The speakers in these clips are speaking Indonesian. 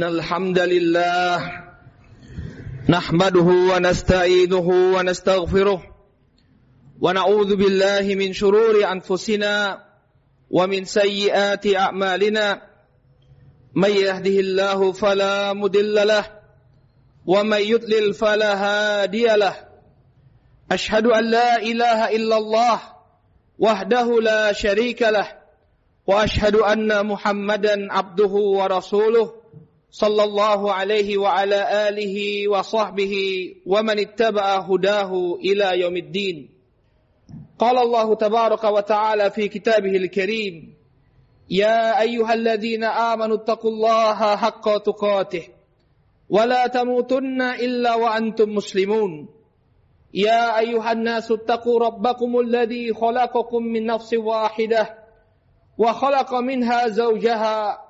إن الحمد لله نحمده ونستعينه ونستغفره ونعوذ بالله من شرور أنفسنا ومن سيئات أعمالنا من يهده الله فلا مدل له ومن يضلل فلا هادي له أشهد أن لا إله إلا الله وحده لا شريك له وأشهد أن محمدا عبده ورسوله صلى الله عليه وعلى آله وصحبه ومن اتبع هداه إلى يوم الدين. قال الله تبارك وتعالى في كتابه الكريم يا أيها الذين آمنوا اتقوا الله حق تقاته ولا تموتن إلا وأنتم مسلمون. يا أيها الناس اتقوا ربكم الذي خلقكم من نفس واحدة وخلق منها زوجها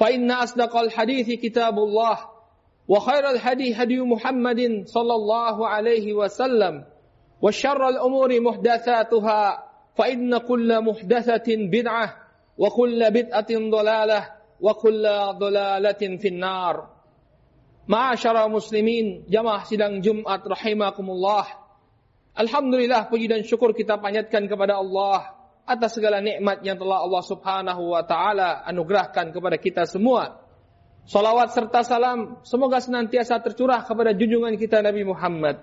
فإن أصدق الحديث كتاب الله وخير الهدي هدي محمد صلى الله عليه وسلم وشر الأمور محدثاتها فإن كل محدثة بدعة وكل بدعة ضلالة وكل ضلالة في النار Ma'asyara muslimin, jamaah sidang Jumat rahimakumullah. Alhamdulillah puji dan syukur kita panjatkan kepada Allah atas segala nikmat yang telah Allah Subhanahu wa taala anugerahkan kepada kita semua. Salawat serta salam semoga senantiasa tercurah kepada junjungan kita Nabi Muhammad,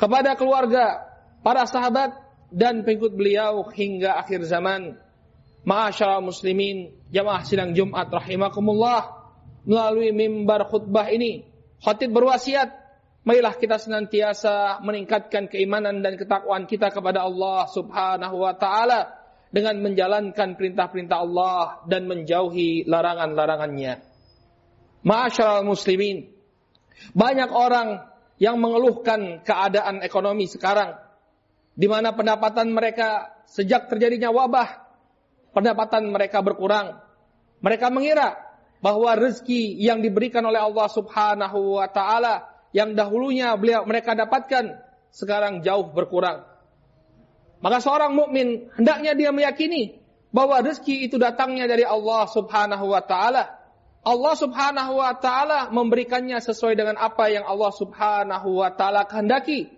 kepada keluarga, para sahabat dan pengikut beliau hingga akhir zaman. Ma'asyara muslimin, jamaah sidang Jumat rahimakumullah, melalui mimbar khutbah ini, khatib berwasiat, marilah kita senantiasa meningkatkan keimanan dan ketakwaan kita kepada Allah Subhanahu wa taala dengan menjalankan perintah-perintah Allah dan menjauhi larangan-larangannya. Ma'asyiral muslimin, banyak orang yang mengeluhkan keadaan ekonomi sekarang di mana pendapatan mereka sejak terjadinya wabah pendapatan mereka berkurang. Mereka mengira bahwa rezeki yang diberikan oleh Allah Subhanahu wa taala yang dahulunya beliau mereka dapatkan sekarang jauh berkurang. Maka seorang mukmin hendaknya dia meyakini bahwa rezeki itu datangnya dari Allah Subhanahu wa taala. Allah Subhanahu wa taala memberikannya sesuai dengan apa yang Allah Subhanahu wa taala kehendaki.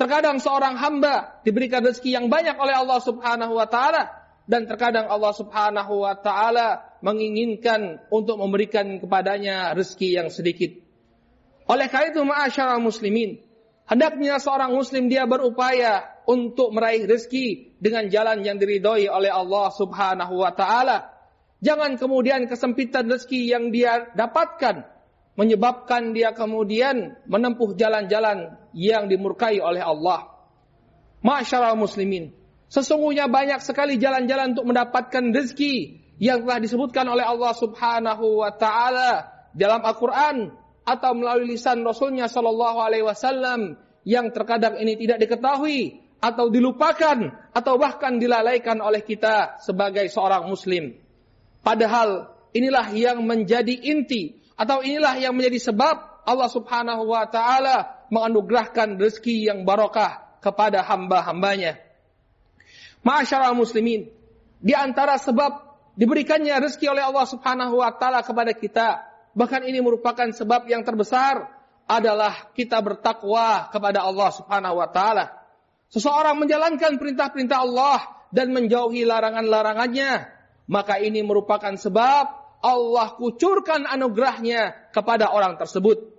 Terkadang seorang hamba diberikan rezeki yang banyak oleh Allah Subhanahu wa taala dan terkadang Allah Subhanahu wa taala menginginkan untuk memberikan kepadanya rezeki yang sedikit. Oleh karena itu ma'asyara muslimin, hendaknya seorang muslim dia berupaya untuk meraih rezeki dengan jalan yang diridhoi oleh Allah Subhanahu wa taala. Jangan kemudian kesempitan rezeki yang dia dapatkan menyebabkan dia kemudian menempuh jalan-jalan yang dimurkai oleh Allah. Masyarakat muslimin, sesungguhnya banyak sekali jalan-jalan untuk mendapatkan rezeki yang telah disebutkan oleh Allah Subhanahu wa taala dalam Al-Qur'an atau melalui lisan Rasulnya Shallallahu alaihi wasallam yang terkadang ini tidak diketahui atau dilupakan atau bahkan dilalaikan oleh kita sebagai seorang muslim. Padahal inilah yang menjadi inti atau inilah yang menjadi sebab Allah Subhanahu wa taala menganugerahkan rezeki yang barokah kepada hamba-hambanya. Masyarakat muslimin, di antara sebab diberikannya rezeki oleh Allah Subhanahu wa taala kepada kita, bahkan ini merupakan sebab yang terbesar adalah kita bertakwa kepada Allah Subhanahu wa taala. Seseorang menjalankan perintah-perintah Allah dan menjauhi larangan-larangannya, maka ini merupakan sebab Allah kucurkan anugerahnya kepada orang tersebut.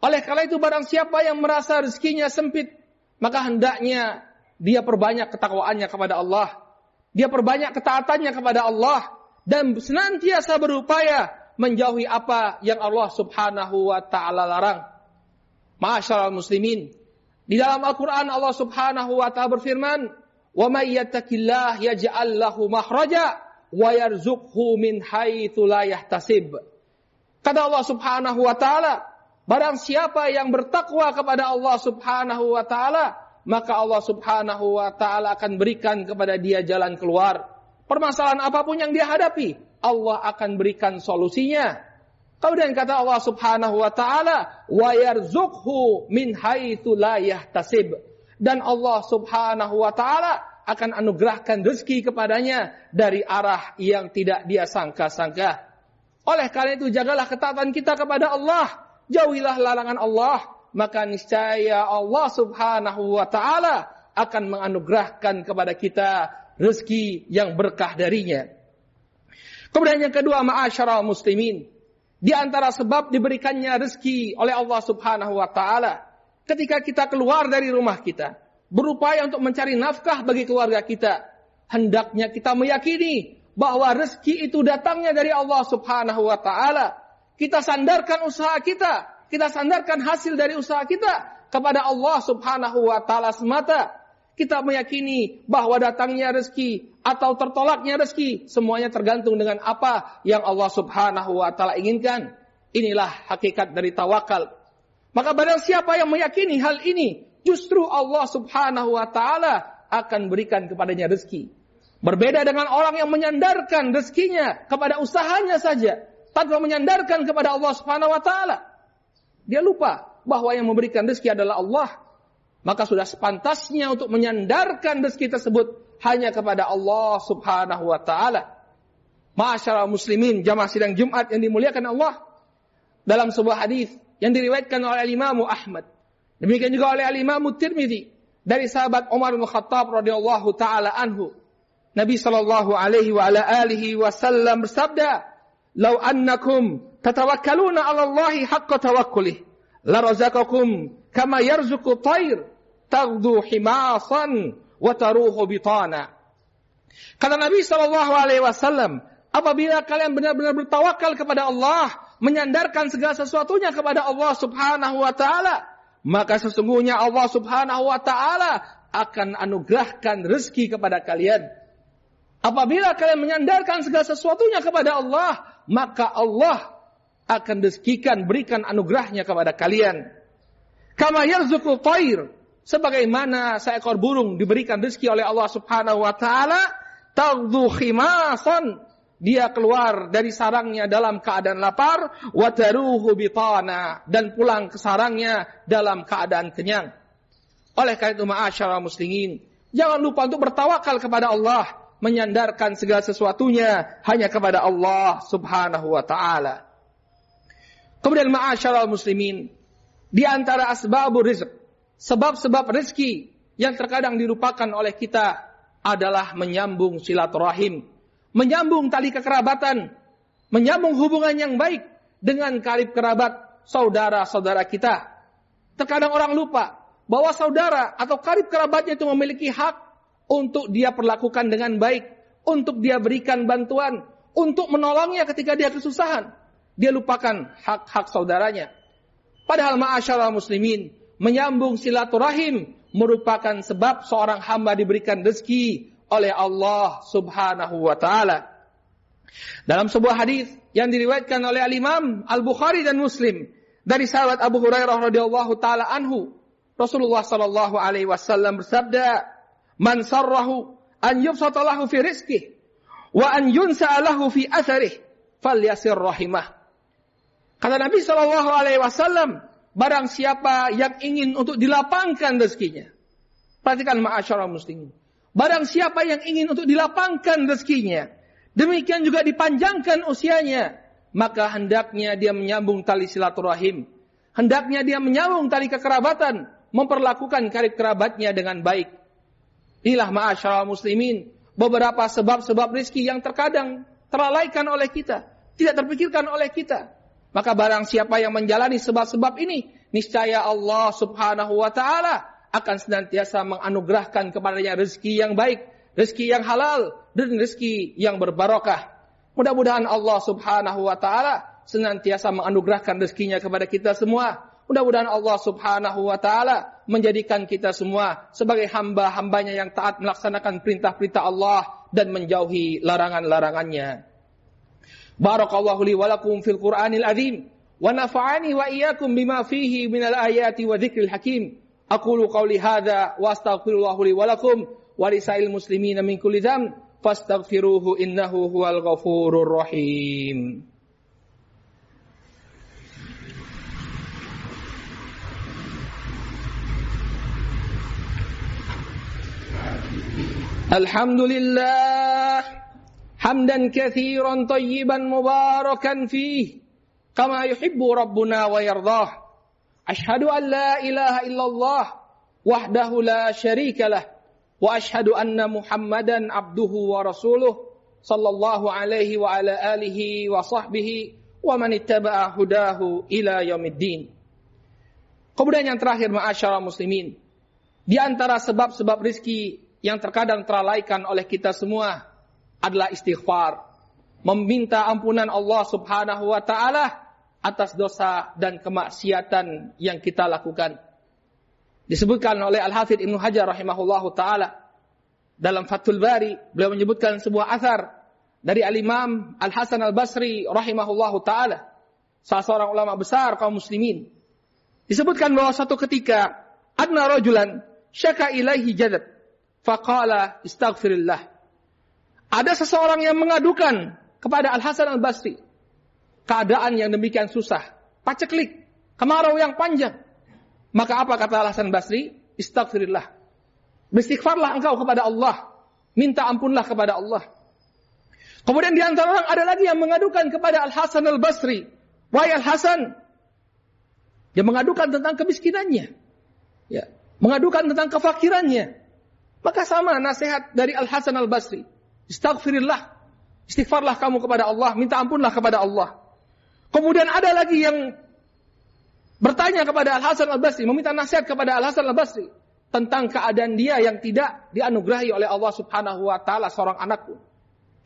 Oleh karena itu barang siapa yang merasa rezekinya sempit, maka hendaknya dia perbanyak ketakwaannya kepada Allah. Dia perbanyak ketaatannya kepada Allah dan senantiasa berupaya menjauhi apa yang Allah Subhanahu wa taala larang. Masyaallah muslimin, di dalam Al-Quran Allah subhanahu wa ta'ala berfirman, وَمَنْ يَتَّكِ اللَّهِ يَجْعَلْ لَهُ مَخْرَجًا وَيَرْزُقْهُ مِنْ حَيْثُ لَا يَحْتَسِبْ Kata Allah Subhanahu wa taala, barang siapa yang bertakwa kepada Allah Subhanahu wa taala, maka Allah Subhanahu wa taala akan berikan kepada dia jalan keluar. Permasalahan apapun yang dia hadapi, Allah akan berikan solusinya. Kemudian kata Allah Subhanahu wa taala, "Wa yarzuqhu min haitsu la yahtasib." Dan Allah Subhanahu wa taala akan anugerahkan rezeki kepadanya dari arah yang tidak dia sangka-sangka. Oleh karena itu jagalah ketaatan kita kepada Allah, jauhilah larangan Allah, maka niscaya Allah Subhanahu wa taala akan menganugerahkan kepada kita rezeki yang berkah darinya. Kemudian yang kedua, ma'asyiral muslimin, di antara sebab diberikannya rezeki oleh Allah Subhanahu wa taala ketika kita keluar dari rumah kita, berupaya untuk mencari nafkah bagi keluarga kita, hendaknya kita meyakini bahwa rezeki itu datangnya dari Allah Subhanahu wa taala. Kita sandarkan usaha kita, kita sandarkan hasil dari usaha kita kepada Allah Subhanahu wa taala semata. Kita meyakini bahwa datangnya rezeki atau tertolaknya rezeki semuanya tergantung dengan apa yang Allah Subhanahu wa taala inginkan. Inilah hakikat dari tawakal. Maka barang siapa yang meyakini hal ini, justru Allah Subhanahu wa taala akan berikan kepadanya rezeki. Berbeda dengan orang yang menyandarkan rezekinya kepada usahanya saja tanpa menyandarkan kepada Allah Subhanahu wa taala. Dia lupa bahwa yang memberikan rezeki adalah Allah. Maka sudah sepantasnya untuk menyandarkan rezeki tersebut hanya kepada Allah Subhanahu wa taala. Masyaallah muslimin jamaah sidang Jumat yang dimuliakan Allah. Dalam sebuah hadis yang diriwayatkan oleh Imam Ahmad. Demikian juga oleh Imam Tirmidzi dari sahabat Umar bin Khattab radhiyallahu taala anhu Nabi sallallahu alaihi wa ala alihi wasallam bersabda, "Lau annakum tatawakkaluna 'ala Allahi haqqa tawakkulih, la razaqakum kama yarzuqu tayr taghdu himasan wa taruhu bitana." Kata Nabi sallallahu alaihi wasallam, apabila kalian benar-benar bertawakal kepada Allah, menyandarkan segala sesuatunya kepada Allah Subhanahu wa taala, maka sesungguhnya Allah Subhanahu wa taala akan anugerahkan rezeki kepada kalian Apabila kalian menyandarkan segala sesuatunya kepada Allah, maka Allah akan rezekikan, berikan anugerahnya kepada kalian. Kama yarzuqu tayr, sebagaimana seekor burung diberikan rezeki oleh Allah Subhanahu wa taala, khimasan, dia keluar dari sarangnya dalam keadaan lapar, wa taruhu bitana dan pulang ke sarangnya dalam keadaan kenyang. Oleh karena itu ma'asyara muslimin, jangan lupa untuk bertawakal kepada Allah menyandarkan segala sesuatunya hanya kepada Allah Subhanahu wa taala. Kemudian ma'asyiral muslimin, di antara asbabur rizq, sebab-sebab rezeki yang terkadang dilupakan oleh kita adalah menyambung silaturahim, menyambung tali kekerabatan, menyambung hubungan yang baik dengan karib kerabat saudara-saudara kita. Terkadang orang lupa bahwa saudara atau karib kerabatnya itu memiliki hak untuk dia perlakukan dengan baik, untuk dia berikan bantuan, untuk menolongnya ketika dia kesusahan. Dia lupakan hak-hak saudaranya. Padahal ma'asyarah muslimin, menyambung silaturahim merupakan sebab seorang hamba diberikan rezeki oleh Allah subhanahu wa ta'ala. Dalam sebuah hadis yang diriwayatkan oleh Al-Imam Al-Bukhari dan Muslim dari sahabat Abu Hurairah radhiyallahu taala anhu, Rasulullah sallallahu alaihi wasallam bersabda, Man sarrahu an yubsata lahu fi rizkih wa an yunsa lahu fi atharih falyasir rahimah. Kata Nabi Shallallahu alaihi wasallam, barang siapa yang ingin untuk dilapangkan rezekinya. Perhatikan ma'asyarah muslimin. Barang siapa yang ingin untuk dilapangkan rezekinya, demikian juga dipanjangkan usianya, maka hendaknya dia menyambung tali silaturahim. Hendaknya dia menyambung tali kekerabatan, memperlakukan karib kerabatnya dengan baik. Inilah ma'asyara muslimin. Beberapa sebab-sebab rizki yang terkadang terlalaikan oleh kita. Tidak terpikirkan oleh kita. Maka barang siapa yang menjalani sebab-sebab ini. Niscaya Allah subhanahu wa ta'ala akan senantiasa menganugerahkan kepadanya rezeki yang baik. Rezeki yang halal. Dan rezeki yang berbarokah. Mudah-mudahan Allah subhanahu wa ta'ala senantiasa menganugerahkan rezekinya kepada kita semua Mudah-mudahan Allah subhanahu wa ta'ala menjadikan kita semua sebagai hamba-hambanya yang taat melaksanakan perintah-perintah Allah dan menjauhi larangan-larangannya. بارك الله لي ولكم في القرآن العظيم. ونفعني وإياكم بما فيه من الآيات وذكر الحكيم. أقول قولي هذا وأستغفر الله لي ولكم ولسائر المسلمين من كل ذنب. فاستغفروه إنه هو الغفور الرحيم. الحمد لله hamdan kathiran tayyiban mubarakan fih. Kama yuhibbu rabbuna wa yardah. Ashadu an la ilaha illallah wahdahu la sharika lah. Wa ashadu anna muhammadan abduhu wa rasuluh sallallahu alaihi wa ala alihi wa sahbihi wa man ittaba'a hudahu ila yaumiddin. Kemudian yang terakhir ma'asyara muslimin. Di antara sebab-sebab rizki yang terkadang terlalaikan oleh kita semua adalah istighfar. Meminta ampunan Allah subhanahu wa ta'ala atas dosa dan kemaksiatan yang kita lakukan. Disebutkan oleh Al-Hafidh Ibnu Hajar rahimahullahu ta'ala. Dalam Fathul Bari, beliau menyebutkan sebuah asar dari Al-Imam Al-Hasan Al-Basri rahimahullahu ta'ala. Salah seorang ulama besar kaum muslimin. Disebutkan bahwa satu ketika, adna rajulan syaka ilaihi jadad Faqala istaghfirillah. Ada seseorang yang mengadukan kepada Al-Hasan Al-Basri. Keadaan yang demikian susah. Paceklik. Kemarau yang panjang. Maka apa kata Al-Hasan Basri? Istaghfirillah. Beristighfarlah engkau kepada Allah. Minta ampunlah kepada Allah. Kemudian di antara orang ada lagi yang mengadukan kepada Al-Hasan Al-Basri. Wahai Al-Hasan. Dia mengadukan tentang kemiskinannya. Ya. Mengadukan tentang kefakirannya. Maka sama nasihat dari Al Hasan Al Basri. Istighfirillah. Istighfarlah kamu kepada Allah, minta ampunlah kepada Allah. Kemudian ada lagi yang bertanya kepada Al Hasan Al Basri, meminta nasihat kepada Al Hasan Al Basri tentang keadaan dia yang tidak dianugerahi oleh Allah Subhanahu wa taala seorang anak pun.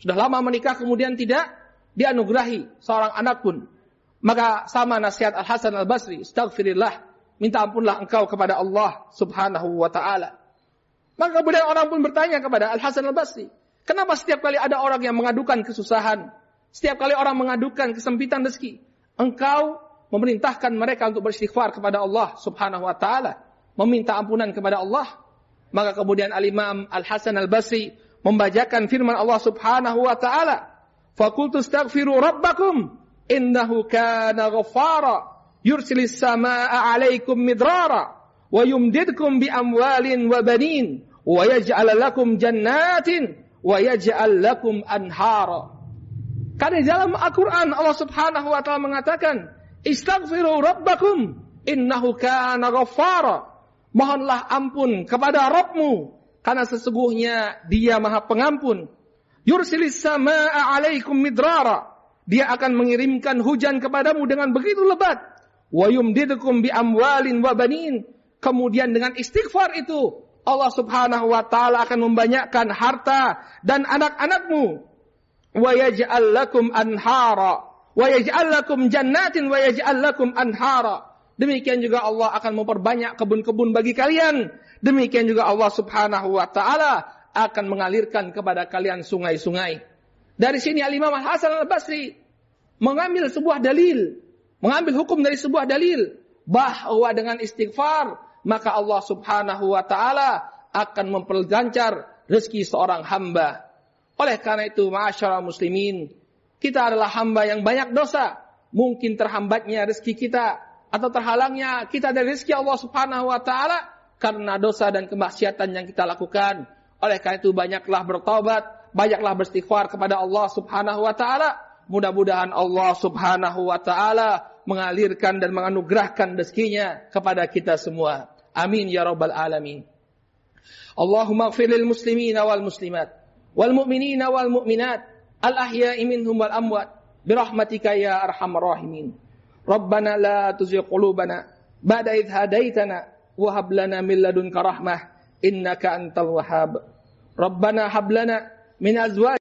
Sudah lama menikah kemudian tidak dianugerahi seorang anak pun. Maka sama nasihat Al Hasan Al Basri, "Astaghfirillah, minta ampunlah engkau kepada Allah Subhanahu wa taala." Maka kemudian orang pun bertanya kepada Al Hasan Al Basri, kenapa setiap kali ada orang yang mengadukan kesusahan, setiap kali orang mengadukan kesempitan rezeki, engkau memerintahkan mereka untuk beristighfar kepada Allah Subhanahu wa taala, meminta ampunan kepada Allah. Maka kemudian Al Imam Al Hasan Al Basri membacakan firman Allah Subhanahu wa taala, "Fakultu astaghfiru rabbakum innahu kana ghaffara yursilis samaa'a 'alaikum midrara wa yumdidkum bi amwalin wa banin wa yaj'al lakum jannatin wa yaj'al lakum anhara. Karena di dalam Al-Quran Allah subhanahu wa ta'ala mengatakan, Istaghfiru rabbakum innahu kana ghaffara. Mohonlah ampun kepada Rabbmu karena sesungguhnya Dia Maha Pengampun. Yursilis samaa'a 'alaikum midrara. Dia akan mengirimkan hujan kepadamu dengan begitu lebat. Wa yumdidukum bi amwalin wa banin. Kemudian dengan istighfar itu Allah Subhanahu wa taala akan membanyakkan harta dan anak-anakmu. Wa yaj'al lakum anhara wa yaj'al lakum jannatin wa yaj'al lakum anhara. Demikian juga Allah akan memperbanyak kebun-kebun bagi kalian. Demikian juga Allah Subhanahu wa taala akan mengalirkan kepada kalian sungai-sungai. Dari sini Al-Imam Hasan Al-Basri mengambil sebuah dalil, mengambil hukum dari sebuah dalil bahwa dengan istighfar maka Allah Subhanahu wa taala akan memperlancar rezeki seorang hamba. Oleh karena itu, ma'asyara muslimin, kita adalah hamba yang banyak dosa. Mungkin terhambatnya rezeki kita atau terhalangnya kita dari rezeki Allah Subhanahu wa taala karena dosa dan kemaksiatan yang kita lakukan. Oleh karena itu banyaklah bertobat, banyaklah beristighfar kepada Allah Subhanahu wa taala. Mudah-mudahan Allah Subhanahu wa taala mengalirkan dan menganugerahkan rezekinya kepada kita semua. Amin ya rabbal alamin. Allahumma ighfir lil muslimina wal muslimat wal mu'minina wal mu'minat al ahya'i minhum wal amwat birahmatika ya arhamar rahimin. Rabbana la tuzigh qulubana ba'da idh hadaitana wa hab lana min ladunka rahmah innaka antal wahhab. Rabbana hab lana min azwaj